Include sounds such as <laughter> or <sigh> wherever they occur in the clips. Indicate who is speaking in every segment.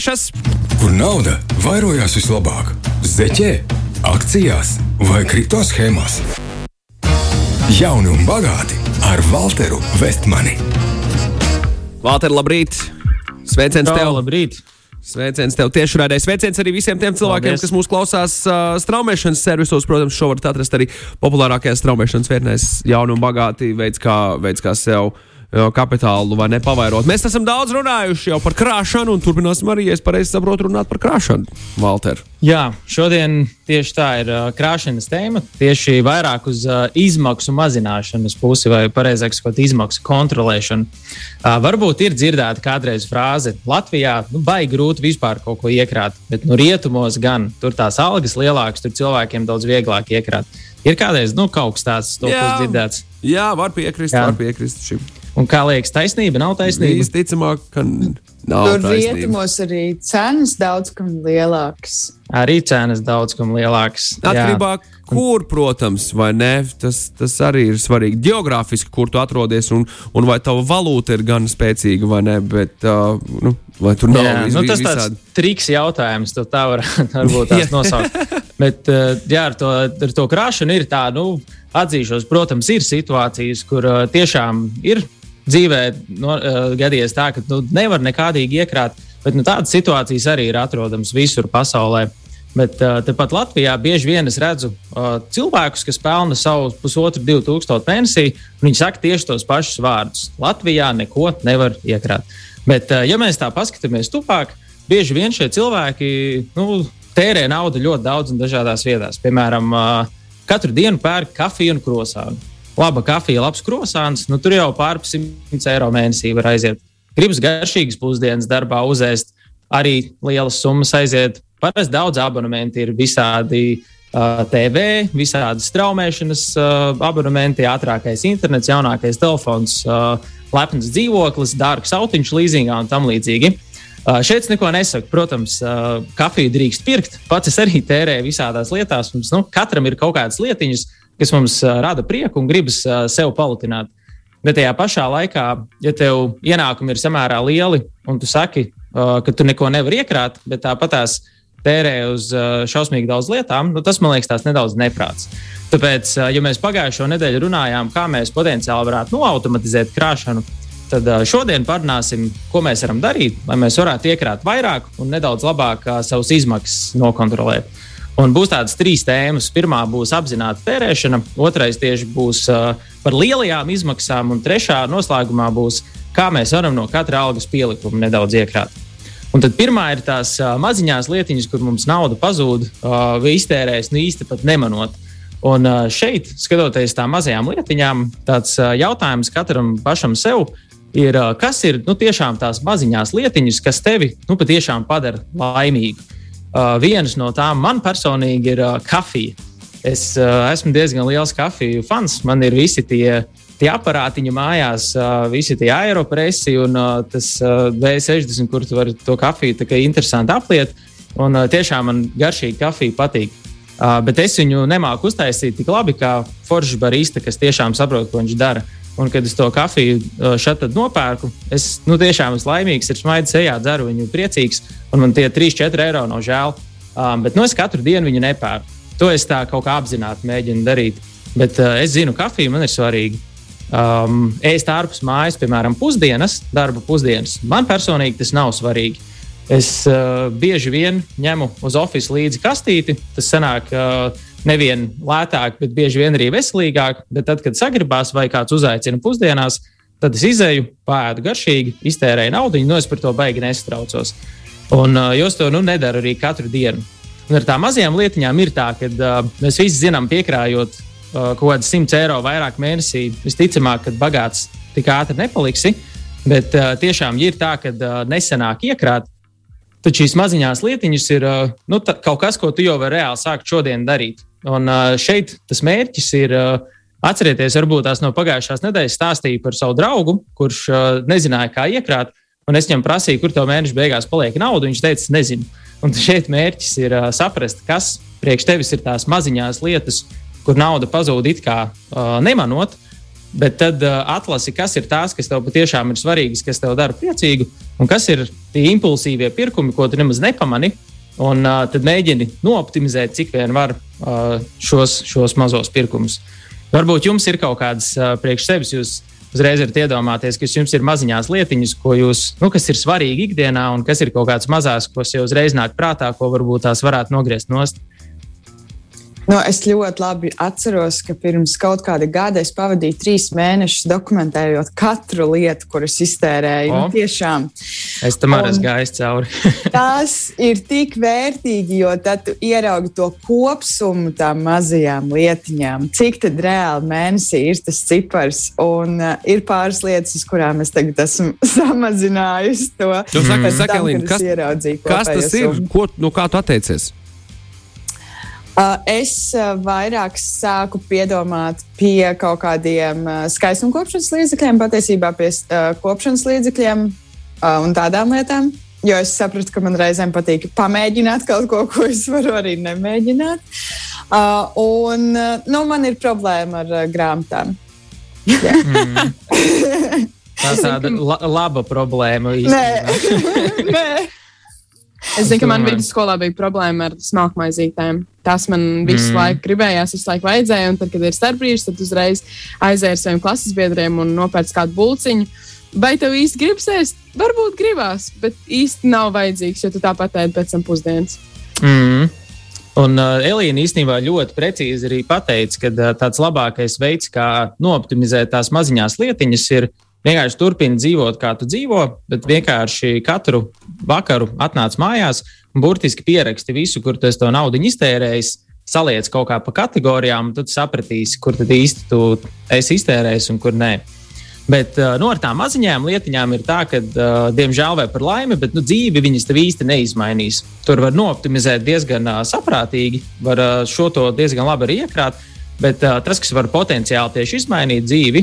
Speaker 1: Šas.
Speaker 2: Kur nauda vairojās vislabāk? Zeķē, akcijās vai kripto schēmās? Jauni un bagāti ar Walteru Vestmani.
Speaker 1: Valter, labrīt! Sveiciens tev!
Speaker 3: Labrīt!
Speaker 1: Sveiciens tev tieši rādē. Sveiciens arī visiem tiem cilvēkiem,
Speaker 3: Paldies.
Speaker 1: kas mūs klausās uh, straumēšanas servisos. Protams, šo varat atrast arī populārākajās straumēšanas vietnēs. Jauni un bagāti veids, kā, veids, kā sev uh, kapitālu vai nepavairot. Mēs esam daudz runājuši jau par krāšanu un turpināsim arī, ja es pareizi saprotu, runāt par krāšanu. Valter.
Speaker 3: Jā, šodien tieši tā ir krāšņas tēma. Tieši vairāk uz izmaksu mazināšanas pusi, vai precīzāk sakot, izmaksu kontrolēšanu. Varbūt ir dzirdēta kādreiz frāze, Latvijā nu, baigi grūti vispār kaut ko iekrāt, bet nu, rietumos gan tur tās algas lielākas, tur cilvēkiem daudz vieglāk iekrāt. Ir kādreiz nu, kaut kas tāds, to, kas dzirdēts.
Speaker 1: Jā, var piekrist,
Speaker 3: Jā.
Speaker 1: var piekrist šim.
Speaker 3: Un kā liekas, taisnība nav taisnība?
Speaker 1: Visticamāk, ka nav
Speaker 4: Tur
Speaker 1: taisnība.
Speaker 4: rietumos arī cenas daudz kam lielākas.
Speaker 3: Arī cenas daudz kam lielākas.
Speaker 1: Atkarībā no kur, protams, vai ne, tas, tas arī ir svarīgi. Geogrāfiski, kur tu atrodies, un, un vai tava valūta ir gan spēcīga vai nē, bet uh, nu, vai tur nav
Speaker 3: Jā,
Speaker 1: vis,
Speaker 3: nu, tas
Speaker 1: visādi.
Speaker 3: tāds triks jautājums, to tā var, <laughs> varbūt tās nosaukt. Bet uh, jā, ar to, ar to krāšanu ir tā, nu, atzīšos, protams, ir situācijas, kur uh, tiešām ir dzīvē no, uh, gadījies tā, ka nu, nevar nekādīgi iekrāt, bet nu, tādas situācijas arī ir atrodamas visur pasaulē. Bet uh, tepat Latvijā bieži vien es redzu uh, cilvēkus, kas pelna savu pusotru, divu tūkstošu mēnesī, un viņi saka tieši tos pašus vārdus. Latvijā neko nevar iekrāt. Bet, ja mēs tā paskatāmies tuvāk, bieži vien šie cilvēki nu, tērē naudu ļoti daudz un dažādās vietās. Piemēram, katru dienu pērk kafiju un krosānu. Laba kafija, labs krosāns, nu, tur jau pāri 100 eiro mēnesī var aiziet. Gribas garšīgas pusdienas darbā uzēst, arī lielas summas aiziet. Parasti daudz abonementi ir visādi uh, TV, visādi straumēšanas uh, abonementi, ātrākais internets, jaunākais telefons, uh, lepns dzīvoklis, dārgs autiņš, līzingā un tam līdzīgi. Uh, šeit es neko nesaku. Protams, uh, kafiju drīkst pirkt. Pats es arī tērēju visādās lietās. Mums, nu, katram ir kaut kādas lietiņas, kas mums rada prieku un gribas sev palutināt. Bet tajā pašā laikā, ja tev ienākumi ir samērā lieli un tu saki, ka tu neko nevari iekrāt, bet tāpat tās tērē uz šausmīgi daudz lietām, nu, tas man liekas tās nedaudz neprāts. Tāpēc, ja mēs pagājušo nedēļu runājām, kā mēs potenciāli varētu noautomatizēt krāšanu, tad šodien parunāsim, ko mēs varam darīt, lai mēs varētu iekrāt vairāk un nedaudz labāk savus izmaksas nokontrolēt. Un būs tādas trīs tēmas. Pirmā būs apzināta tērēšana, otrais tieši būs uh, par lielajām izmaksām, un trešā noslēgumā būs, kā mēs varam no katra algas pielikuma nedaudz iekrāt. Un tad pirmā ir tās uh, maziņās lietiņas, kur mums nauda pazūd, uh, iztērēs nu īsti pat nemanot. Un uh, šeit, skatoties tām mazajām lietiņām, tāds uh, jautājums katram pašam sev ir, uh, kas ir nu, tiešām tās maziņās lietiņas, kas tevi nu, patiešām padara laimīgu. Uh, vienas no tām man personīgi ir uh, kafija. Es uh, esmu diezgan liels kafiju fans. Man ir visi tie, tie aparātiņi mājās, uh, visi tie aeropresi un uh, tas uh, V60, kur tu vari to kafiju tā kā interesanti apliet. Un uh, tiešām man garšīgi kafija patīk. Uh, bet es viņu nemāku uztaisīt tik labi kā foršs barista, kas tiešām saprot, ko viņš dara. Un, kad es to kafiju šeit nopērku, es nu, tiešām esmu laimīgs, ir smaids sejā, dzeru viņu priecīgs, un man tie 3-4 eiro nav žēl. Um, bet nu, es katru dienu viņu nepērku. To es tā kaut kā apzināti mēģinu darīt. Bet uh, es zinu, ka kafija man ir svarīga. Um, ēst ārpus mājas, piemēram, pusdienas, darba pusdienas. Man personīgi tas nav svarīgi. Es uh, bieži vien ņemu uz oficiālu līdzi kastīti. Tas sanāk uh, nevien lētāk, bet bieži vien arī veselīgāk. Bet tad, kad sagribās vai kāds uzaicina pusdienās, tad es izēju, pāēdu garšīgi, iztērēju naudu, no es par to baigi nestraucos. Un uh, jūs to nu, nedarat arī katru dienu. Un ar tām mazajām lietiņām ir tā, ka uh, mēs visi zinām, piekrājot uh, kaut kādas 100 eiro vairāk mēnesī, visticamāk, ka bagāts tik ātri nepaliksi. Bet uh, tiešām ir tā, ka uh, nesenāk iekrāt. Tad šīs maziņās lietiņas ir uh, nu, kaut kas, ko tu jau vari reāli sākt šodien darīt. Un šeit tas mērķis ir. Atcerieties, varbūt tās no pagājušās nedēļas stāstīju par savu draugu, kurš nezināja, kā iekrāt. Un es viņam prasīju, kur tev mēneša beigās paliek nauda. Viņš teica, nezinu. Un šeit mērķis ir saprast, kas priekš tevis ir tās maziņās lietas, kur nauda pazūd it kā nemanot. bet tad uh, atlasi, kas ir tās, kas tev patiešām ir svarīgas, kas tev dara priecīgu, un kas ir tie impulsīvie pirkumi, ko tu nemaz nepamani. Un uh, tad mēģini nooptimizēt, cik vien var uh, šos, šos mazos pirkumus. Varbūt jums ir kaut kādas uh, priekš sevis, jūs uzreiz varat iedomāties, kas jums ir maziņās lietiņas, ko jūs, nu, kas ir svarīgi ikdienā, un kas ir kaut kāds mazās, kas jau uzreiz nāk prātā, ko varbūt tās varētu nogriezt nost.
Speaker 4: Nu, es ļoti labi atceros, ka pirms kaut kāda gada es pavadīju trīs mēnešus dokumentējot katru lietu, kuras iztērēju. Nu, tiešām.
Speaker 3: Es tam arī esmu gājis cauri. <laughs>
Speaker 4: tas ir tik vērtīgi, jo tad tu ieraugi to kopsumu tām mazajām lietiņām. Cik tad reāli mēnesī ir tas cipars? Un uh, ir pāris lietas, uz kurām es tagad esmu <laughs> samazinājusi to.
Speaker 1: Jūs sakat, Sakalīna, kas, kas tas ir? Ko, no kā tu atteicies?
Speaker 4: Uh, es uh, vairāk sāku piedomāt pie kaut kādiem uh, skaistuma kopšanas līdzekļiem, patiesībā pie kopšanas līdzekļiem un tādām lietām. Jo es sapratu, ka man reizēm patīk pamēģināt kaut ko, ko es varu arī nemēģināt. Un nu, man ir problēma ar grāmatām. <laughs>
Speaker 3: mm. Tā ir tāda la laba problēma.
Speaker 4: Nē, <laughs> nē.
Speaker 5: Es zinu, ka man vidusskolā bija problēma ar smalkmaizītēm. Tas man visu mm. laiku gribējās, visu laiku vajadzēja. Un tad, kad ir starpbrīdis, tad uzreiz aizēju ar saviem klases biedriem un nopērcu kādu bulciņu. Vai tev īsti gribas ēst? Varbūt gribās, bet īsti nav vajadzīgs, jo tu tāpat ēd pēc tam pusdienas.
Speaker 3: Mm. Un uh, Elīna īstenībā ļoti precīzi arī pateica, ka uh, tāds labākais veids, kā nooptimizēt tās maziņās lietiņas, ir vienkārši turpini dzīvot, kā tu dzīvo, bet vienkārši katru vakaru atnāc mājās un burtiski pieraksti visu, kur tu to naudu iztērējis. Saliec kaut kā pa kategorijām, tad sapratīsi, kur tad īsti tu esi iztērējis un kur nē. Bet no nu, tām maziņām lietiņām ir tā, ka, uh, diemžēl, vai par laimi, bet nu, dzīvi viņas tev īsti neizmainīs. Tur var nooptimizēt diezgan uh, saprātīgi, var šo to diezgan labi arī iekrāt. Bet tas, kas var potenciāli tieši izmainīt dzīvi,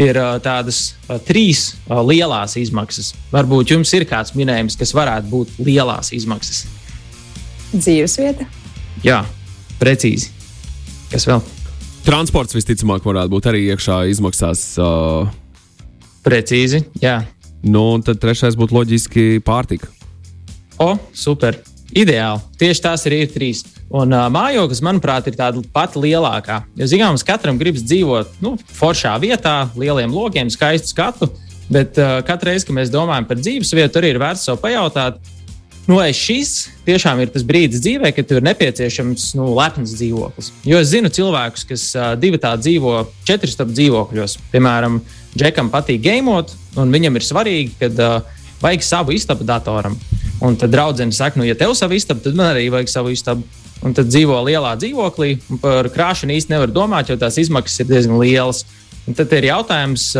Speaker 3: ir tādas trīs lielās izmaksas. Varbūt jums ir kāds minējums, kas varētu būt lielās izmaksas.
Speaker 4: Dzīvesvieta.
Speaker 3: Jā, precīzi. Kas vēl?
Speaker 1: Transports visticamāk varētu būt arī iekšā izmaksās. Uh...
Speaker 3: Precīzi, jā.
Speaker 1: Nu, un tad trešais būtu loģiski pārtika.
Speaker 3: O, super! Ideāli. Tieši tās arī ir trīs. Un uh, mājoklis, manuprāt, ir tāda pati lielākā. Jo, zināms, katram gribas dzīvot nu, foršā vietā, lieliem logiem, skaistu skatu. Bet uh, katru reizi, kad mēs domājam par dzīves vietu, arī ir vērts sev pajautāt, nu, vai šis tiešām ir tas brīdis dzīvē, kad ir nepieciešams nu, lepns dzīvoklis. Jo es zinu cilvēkus, kas uh, divi tādi dzīvo četru stāvu dzīvokļos. Piemēram, Džekam patīk gamot, un viņam ir svarīgi, ka uh, vajag savu istabu datoram. Un tad draudzene saka, nu, ja tev savu istabu, tad man arī vajag savu istabu un tad dzīvo lielā dzīvoklī. Par krāšanu īsti nevar domāt, jo tās izmaksas ir diezgan lielas. Un tad ir jautājums,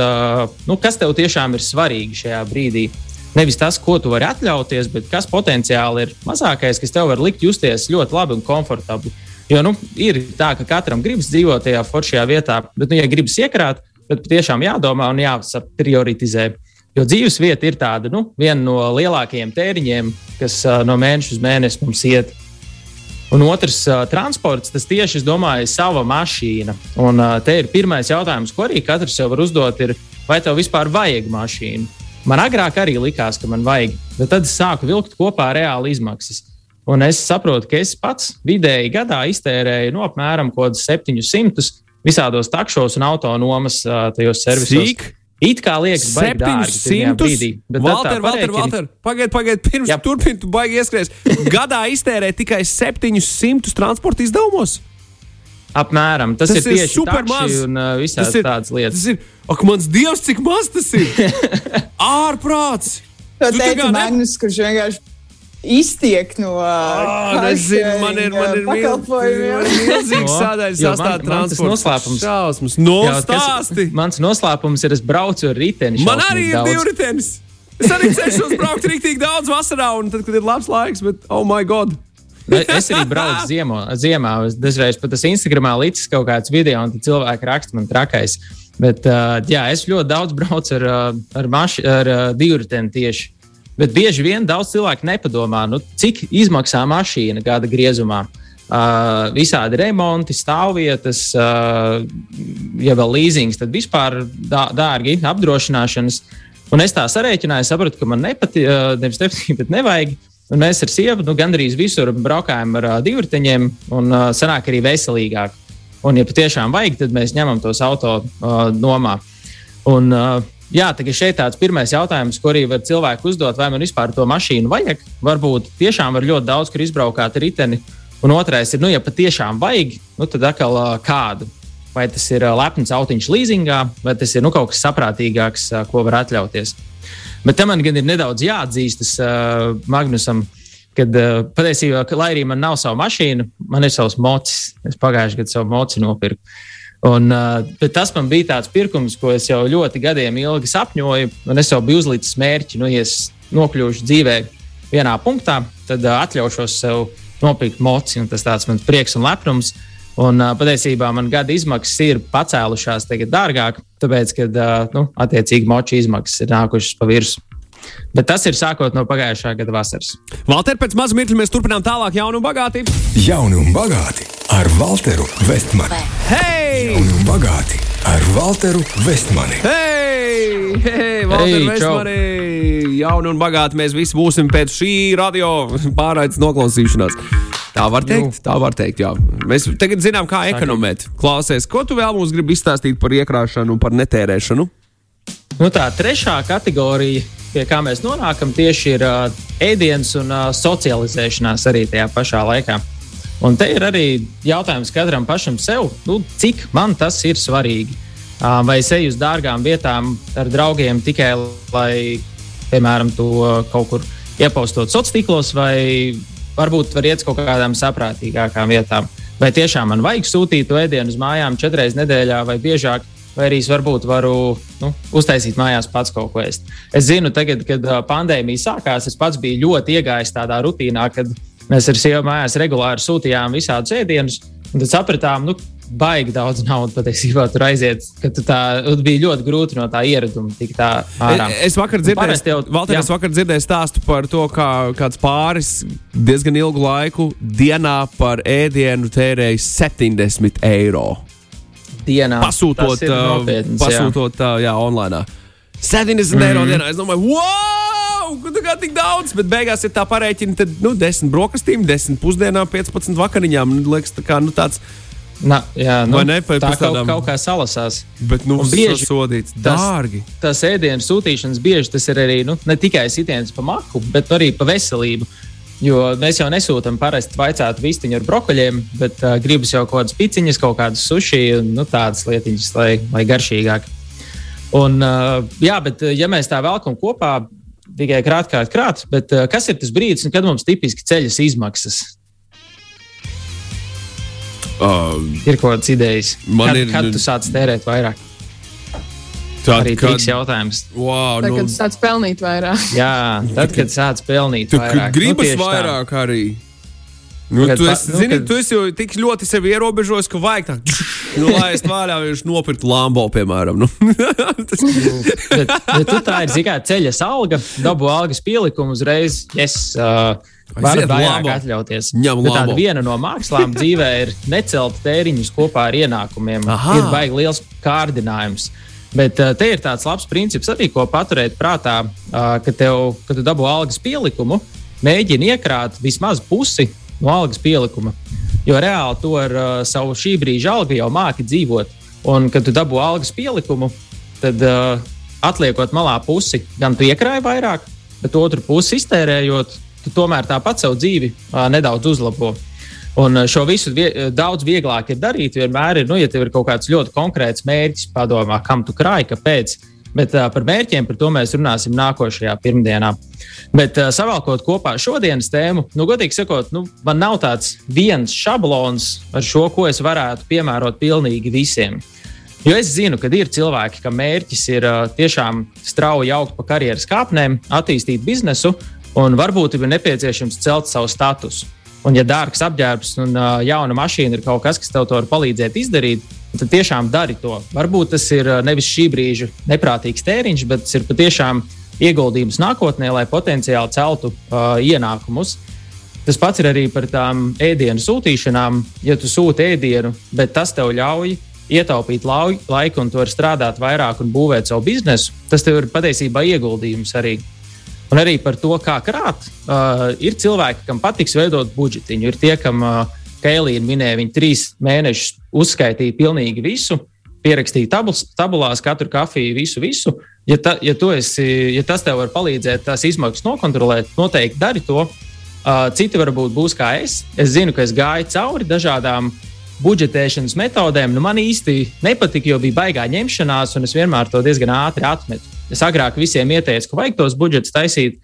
Speaker 3: nu, kas tev tiešām ir svarīgi šajā brīdī. Nevis tas, ko tu vari atļauties, bet kas potenciāli ir mazākais, kas tev var likt justies ļoti labi un komfortabli. Jo nu, ir tā, ka katram gribas dzīvot tajā foršajā vietā, bet, nu, ja gribas iekrāt, tad patiešām jādomā un jāprioritizē. Jo dzīves vieta ir tāda, nu, viena no lielākajiem tēriņiem, kas uh, no mēneša uz mēnesi mums iet. Un otrs, uh, transports, tas tieši, es domāju, ir sava mašīna. Un uh, te ir pirmais jautājums, ko arī katrs sev var uzdot, ir, vai tev vispār vajag mašīnu? Man agrāk arī likās, ka man vajag, bet tad es sāku vilkt kopā reāli izmaksas. Un es saprotu, ka es pats vidēji gadā iztērēju no apmēram 700 visādos takšos un autonomas tajos servisos.
Speaker 1: Cik?
Speaker 3: It kā liekas, 700 brīdī, bet
Speaker 1: Valter, Valter, Valter, pagaid, pagaid, pirms Jā. turpin, tu baigi ieskries. Gadā iztērē tikai 700 transporta izdevumos.
Speaker 3: Apmēram. Tas, tas ir, ir tieši super maz. Un uh, tas ir, tādas lietas.
Speaker 1: Tas ir, ak, mans dievs, cik maz tas ir! <laughs> Ārprāts!
Speaker 4: To teica Magnus, kurš vienkārši iztiek no
Speaker 1: nezinu, man ir, man ir milzīgs sādājums sastāvdaļas transporta
Speaker 3: noslēpums.
Speaker 1: Šausmas. No stāsti!
Speaker 3: Mans noslēpums ir, es braucu ar riteni.
Speaker 1: Man arī ir divi ritenis. Es arī cenšos braukt rīktīgi daudz vasarā, un tad, kad ir labs laiks, bet oh my god!
Speaker 3: es arī braucu ziemā. ziemā. Es dažreiz pat tas Instagramā līdzi kaut kāds video, un cilvēki raksta man trakais. Bet uh, jā, es ļoti daudz braucu ar, ar, maši, ar uh, divriteni tieši. Bet bieži vien daudz cilvēku nepadomā, nu, cik izmaksā mašīna gada griezumā. Uh, visādi remonti, stāvvietas, uh, ja vēl līzings, tad vispār dā, dārgi apdrošināšanas. Un es tā sarēķināju, sapratu, ka man nepatīk, uh, nevis nepatīk, bet nevajag. Un mēs ar sievu nu, gandrīz visur braukājam ar uh, divriteņiem, un uh, sanāk arī veselīgāk. Un, ja patiešām vajag, tad mēs ņemam tos auto uh, nomā. Un, uh, jā, tagad šeit tāds pirmais jautājums, ko arī var cilvēku uzdot, vai man vispār to mašīnu vajag. Varbūt tiešām var ļoti daudz, kur izbraukāt riteni. Un otrais ir, nu, ja patiešām vajag, nu, tad atkal uh, kādu. Vai tas ir uh, lepns autiņš līzingā, vai tas ir nu, kaut kas saprātīgāks, uh, ko var atļauties. Bet tam man gan ir nedaudz jāatzīstas uh, Magnusam. Kad uh, patiesībā, ka, lai arī man nav sava mašīna, man ir savs mocis. Es pagājušajā gadā savu moci nopirku. Un, uh, tas man bija tāds pirkums, ko es jau ļoti gadiem ilgi sapņoju. Es jau biju uzlicis mērķi, nu, ja es nokļūšu dzīvē vienā punktā, tad uh, atļaušos sev nopirkt moci. Tas tāds mans prieks un lepnums. Un uh, patiesībā man gada izmaksas ir pacēlušās tagad dārgāk, tāpēc, ka uh, nu, attiecīgi moču izmaksas ir nākušas pa virsmu. Bet tas ir sākot no pagājušā gada vasaras.
Speaker 1: Valter, pēc maza mirkļa mēs turpinām tālāk jaunu un bagāti.
Speaker 2: Jauni un bagāti ar Walteru Vestmani.
Speaker 1: Hei!
Speaker 2: Jauni un bagāti ar Walteru Vestmani.
Speaker 1: Hei! Hei, Valter! Vestmani! Jauni un bagāti mēs visi būsim pēc šī radio pārraides noklausīšanās. Tā var teikt, tā var teikt. Jā. Mēs tagad zinām, kā ekonomēt. Klausies, ko tu vēl mums gribi izstāstīt par iekrāšanu un par netērēšanu?
Speaker 3: Nu, tā trešā kategorija, pie kā mēs nonākam, tieši ir uh, ēdiens un uh, socializēšanās arī tajā pašā laikā. Un te ir arī jautājums katram pašam sev, nu, cik man tas ir svarīgi. Uh, vai es eju uz dārgām vietām ar draugiem tikai, lai, piemēram, to kaut kur iepaustot sociālos tīklos, vai varbūt var iet uz kaut kādām saprātīgākām vietām. Vai tiešām man vajag sūtīt ēdienu uz mājām četras nedēļā vai biežāk, vai arī es varbūt varu nu, uztaisīt mājās pats kaut ko ēst. Es zinu, tagad, kad pandēmija sākās, es pats biju ļoti iegājis tādā rutīnā, kad mēs ar sievu mājās regulāri sūtījām visādus ēdienus. Tad sapratām, nu, baigi daudz naudas patiesībā tur aiziet. Tā bija ļoti grūti no tā ieraduma tikt ārā.
Speaker 1: Es vakar dzirdēju, jau, Valter, es vakar dzirdēju stāstu par to, kā kāds pāris diezgan ilgu laiku dienā par ēdienu tērēja 70 eiro.
Speaker 3: Dienā
Speaker 1: pasūtot,
Speaker 3: nopietns,
Speaker 1: pasūtot jā. Jā, online. 70 mm. eiro dienā. Es domāju, wow! Tā kā tik daudz, bet beigās, ja tā parēķina, tad nu, 10 brokastīm, 10 pusdienām, 15 vakariņām. Liekas, tā kā nu, tāds
Speaker 3: Na, jā, nu,
Speaker 1: Vai ne? Vai
Speaker 3: tā kaut, kaut kā salasās.
Speaker 1: Bet, nu,
Speaker 3: Un bieži
Speaker 1: sodīts
Speaker 3: tas-
Speaker 1: dārgi.
Speaker 3: Tas ēdienas sūtīšanas bieži tas ir arī nu, ne tikai sitiens pa maku, bet arī pa veselību. Jo mēs jau nesūtām parasti vaicātu vistiņu ar brokoļiem, bet uh, gribas jau kaut kādas piciņas, kaut kādas un nu, tādas lietiņas, lai, lai garšīgāk. Un, uh, jā, bet ja mēs tā velkam kopā, tikai krāt, krāt, krāt, bet uh, kas ir tas brīdis, kad mums tipiski ceļas izmaksas?
Speaker 1: Uh,
Speaker 3: Ir kaut kādas idejas,
Speaker 1: Man
Speaker 3: kad,
Speaker 1: ir-
Speaker 3: kad tu sāc tērēt vairāk.
Speaker 1: Tā
Speaker 3: Arī
Speaker 1: kad-
Speaker 3: triks jautājums.
Speaker 1: Wow,
Speaker 5: Tā,
Speaker 1: nu,
Speaker 5: kad sāc pelnīt vairāk. <laughs>
Speaker 3: Jā, tad, kad sāc pelnīt,
Speaker 1: tu
Speaker 3: vairāk.
Speaker 1: gribas
Speaker 3: tieši tā.
Speaker 1: vairāk arī. Nu,
Speaker 3: Kad
Speaker 1: tu, esi,
Speaker 3: nu,
Speaker 1: zini,
Speaker 3: kad-
Speaker 1: tu esi jau tik ļoti sevi ierobežojis, ka vajag tā, <laughs> nu, lai es vaļā viņš nopirktu Lambo, piemēram. Nu. <laughs> Tas,
Speaker 3: bet, bet tu tā ir zināmā ceļa alga, dabū algas pielikumu uzreiz. Yes, uh, Var
Speaker 1: Aiziet
Speaker 3: vairāk
Speaker 1: Lambo.
Speaker 3: atļauties. Bet tāda viena no mākslām dzīvē ir necelt tēriņus kopā ar ienākumiem.
Speaker 1: Aha.
Speaker 3: Ir baigi liels kārdinājums. Bet uh, te ir tāds labs princips arī, ko paturēt prātā, uh, ka tev, kad tu dabū algas pielikumu, mēģini iekrāt vismaz pusi no algas pielikuma. Jo reāli to ar uh, savu šī brīža algu jau māki dzīvot. Un, kad tu dabū algas pielikumu, tad uh, atliekot malā pusi, gan tu iekrāji vairāk, bet otru pusi iztērējot, tu tomēr tāpat savu dzīvi uh, nedaudz uzlabo. Un uh, šo visu vie daudz vieglāk ir darīt. Vienmēr ir, nu, ja tev ir kaut kāds ļoti konkrēts mērķis, padomā, kam tu krāji, kāpēc. Bet uh, par mērķiem par to mēs runāsim nākošajā pirmdienā. Bet uh, savalkot kopā šodienas tēmu, nu, godīgi sakot, nu, man nav tāds viens šablons ar šo, ko es varētu piemērot pilnīgi visiem. Jo es zinu, ka ir cilvēki, kam mērķis ir uh, tiešām strauji augt pa karjeras kāpnēm, attīstīt biznesu, un varbūt ir nepieciešams celt savu statusu. Un, ja dārgs apģērbs un uh, jauna mašīna ir kaut kas, kas tev to var palīdzēt izdarīt, tad tiešām dari to. Varbūt tas ir nevis šī brīža neprātīgs tēriņš, bet tas ir patiešām ieguldījums nākotnē, lai potenciāli celtu uh, ienākumus. Tas pats ir arī par tām ēdienu sūtīšanām. Ja tu sūti ēdienu, bet tas tev ļauj ietaupīt laiku un tu vari strādāt vairāk un būvēt savu biznesu, tas tev ir patiesībā ieguldījums arī. Un arī par to, kā krāt. Uh, ir cilvēki, kam patiks veidot budžetiņu. Ir tie, kam uh, Kailīna minēja, viņi trīs mēnešus uzskaitīja pilnīgi visu, pierakstīja tabuls, tabulās katru kafiju, visu, visu. Ja, ta, ja, esi, ja tas tev var palīdzēt, tās izmaksas nokontrolēt, noteikti dari to. Uh, citi varbūt būs kā es. Es zinu, ka es gāju cauri dažādām budžetēšanas metodēm. Nu, man īsti nepatika, jo bija baigā ņemšanās, un es vienmēr to diezgan ātri atmetu. Es agrāk visiem ieteicu, ka vajag tos budžetus taisīt,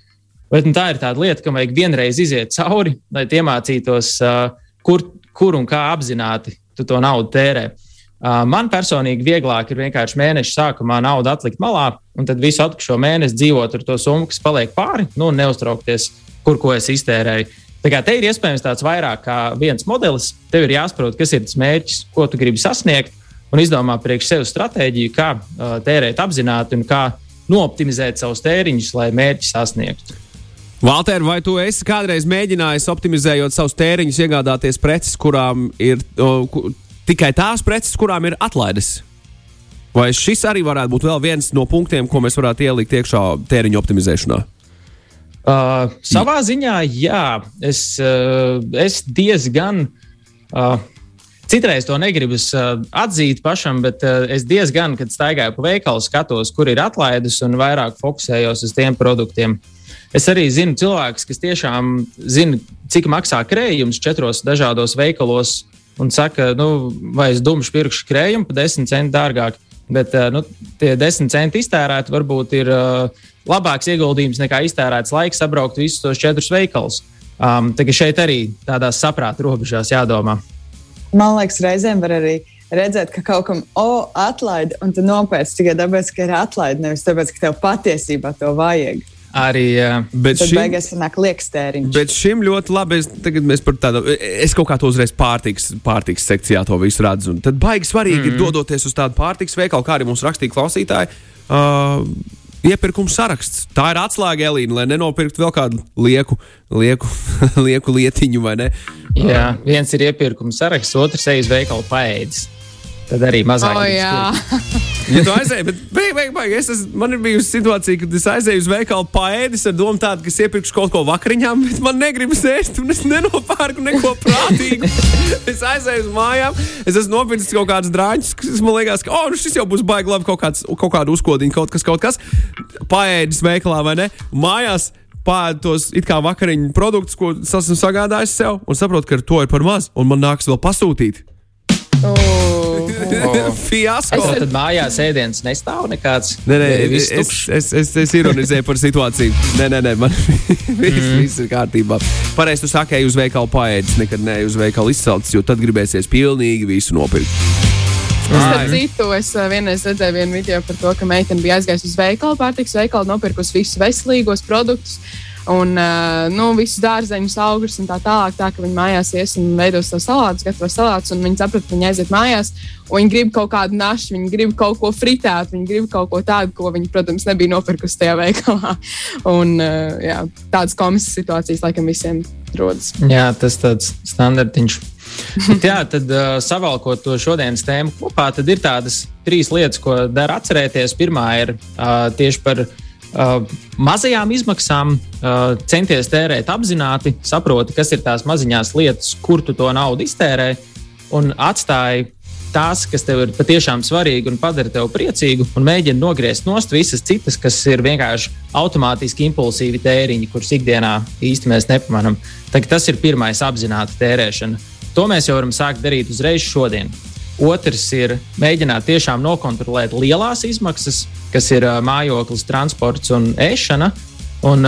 Speaker 3: bet nu, tā ir tāda lieta, ka vajag vienreiz iziet cauri, lai iemācītos, uh, kur, kur un kā apzināti tu to naudu tērē. Uh, man personīgi vieglāk ir vienkārši mēneša sākumā naudu atlikt malā, un tad visu atlikušo mēnesi dzīvot ar to summu, kas paliek pāri, nu, un neuztraukties, kur ko es iztērēju. Tā kā te ir iespējams tāds vairāk kā viens modelis. Tev ir jāsaprot, kas ir tas mērķis, ko tu gribi sasniegt, un izdomā priekš sevis stratēģiju, kā uh, tērēt apzināti un kā nooptimizēt savus tēriņus, lai mērķi sasniegtu.
Speaker 1: Valter, vai tu esi kādreiz mēģinājis optimizējot savus tēriņus, iegādāties preces, kurām ir o, ku, tikai tās preces, kurām ir atlaides? Vai šis arī varētu būt viens no punktiem, ko mēs varētu ielikt iekšā tēriņu optimizēšanā?
Speaker 3: Uh, savā ziņā, jā, es, uh, es diezgan. Uh, Citreiz to negribas uh, atzīt pašam, bet uh, es diezgan, kad staigāju pa veikalu, skatos, kur ir atlaides un vairāk fokusējos uz tiem produktiem. Es arī zinu cilvēkus, kas tiešām zina, cik maksā krējums četros dažādos veikalos un saka, nu, vai es dumšu pirkšu krējumu par 10 centu dārgāk. Bet uh, nu, tie 10 centi iztērēti varbūt ir uh, labāks ieguldījums nekā iztērēts laiks sabraukt visus tos četrus veikalus. Um, Tagad šeit arī tādās saprāta robežās jādomā
Speaker 4: man liekas, reizēm var arī redzēt, ka kaut kam oh, atlaidi, un tu nopērci tikai tāpēc, ka ir atlaidi, nevis tāpēc, ka tev patiesībā to vajag.
Speaker 3: Arī.
Speaker 1: Bet šim,
Speaker 4: beigās sanāk liekas tēriņš.
Speaker 1: bet šim ļoti labi. Es, tagad mēs par tādu, es kaut kā to uzreiz pārtiks, pārtiks sekcijā to visu redzu. Un tad baigi svarīgi mm ir dodoties uz tādu pārtiks veikalu, kā arī mums rakstīja klausītāji. Uh, Iepirkuma saraksts. Tā ir atslēga, Elīna, lai nenopirktu vēl kādu lieku, lieku, <laughs> lieku lietiņu, vai ne?
Speaker 3: Jā, viens ir iepirkuma saraksts, otrs ir uz veikalu paēdis. Tad arī mazāk.
Speaker 5: Oh, jā. <laughs>
Speaker 1: Ja tu aizēji, bet beig, beig, beig, es esmu, man ir bijusi situācija, kad es aizēju uz veikalu paēdis ar domu tādu, ka es iepirkšu kaut ko vakariņām, bet man negribas ēst, un es nenopērku neko prātīgu. <laughs> es aizēju uz mājām, es esmu nopircis kaut kādus drāņus, kas man liekas, ka, oh, nu šis jau būs baigi labi, kaut, kāds, kaut kāda uzkodiņa, kaut kas, kaut kas. Paēdis veikalā vai ne? Mājās pāri tos it kā vakariņu produktus, ko es esmu sagādājis sev, un saprotu, ka ar to ir par maz, un man nāks vēl pasūtīt. <laughs> Fiasko!
Speaker 3: Es tad mājās ēdienas nestāv nekāds.
Speaker 1: Nē, nē, es, es, es, es ironizēju par situāciju. Nē, nē, nē man <laughs> viss, mm. viss ir kārtībā. Pareizi, tu saki, ej uz veikalu paēdis, nekad ne uz veikalu izcelts, jo tad gribēsies pilnīgi visu nopirkt.
Speaker 5: Starp citu, es uh, vienreiz redzēju vienu video par to, ka meitene bija aizgājusi uz veikalu, pārtiks veikalu, nopirkusi visus veselīgos produktus. Un uh, nu, visus dārzeņus, augļus un tā tālāk, tā ka viņi mājās ies un veidos savu salātu, gatavo salātus. Viņi saprot, ka viņi aiziet mājās, un viņi grib kaut kādu našu, viņi grib kaut ko fritēt, viņi grib kaut ko tādu, ko viņi, protams, nebija nopirkusi tajā veikalā. <laughs> Un, uh, jā, tādas komisijas situācijas laikam visiem rodas.
Speaker 3: Jā, tas tāds standartiņš. Bet jā, tad uh, savalkot to šodienas tēmu kopā, tad ir tādas trīs lietas, ko dara atcerēties. Pirmā ir uh, tieši par uh, mazajām izmaksām, uh, centies tērēt apzināti, saproti, kas ir tās maziņās lietas, kur tu to naudu iztērē, un atstāji tās, kas tev ir patiešām svarīgi un padara tevi priecīgu, un mēģini nogriezt nost visas citas, kas ir vienkārši automātiski impulsīvi tēriņi, kurus ikdienā īsti mēs nepamanām. Tas ir pirmais apzināta tērēšana. To mēs jau varam sākt darīt uzreiz šodien. Otrs ir mēģināt tiešām nokontrolēt lielās izmaksas, kas ir mājoklis, transports un ēšana. Un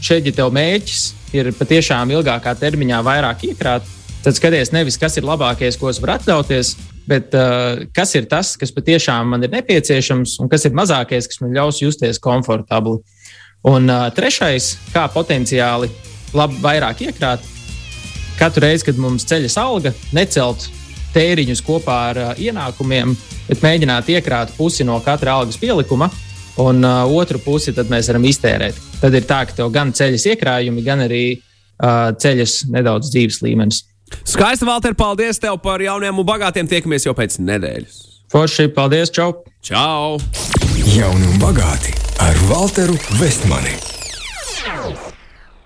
Speaker 3: šeit, ja tev mērķis ir patiešām ilgākā termiņā vairāk iekrāt, tad skaties nevis, kas ir labākais, ko es varu atļauties, bet uh, kas ir tas, kas patiešām man ir nepieciešams, un kas ir mazākais, kas man ļaus justies komfortabli. Un uh, trešais, kā potenciāli labi vairāk iekrāt, katru reizi, kad mums ceļas alga, necelt tēriņus kopā ar uh, ienākumiem, bet mēģināt iekrāt pusi no katra algas pielikuma. Un uh, otru pusi mēs varam iztērēt. Tad ir tā, ka tev gan ceļas iekrājumi, gan arī uh, ceļas nedaudz dzīves līmenis.
Speaker 1: Skaisti, Valter, paldies tev par jauniem un bagātiem. Tiekamies jau pēc nedēļas.
Speaker 3: Forši, paldies, čau!
Speaker 1: Čau!
Speaker 2: Jauni un bagāti ar Valteru Vestmani!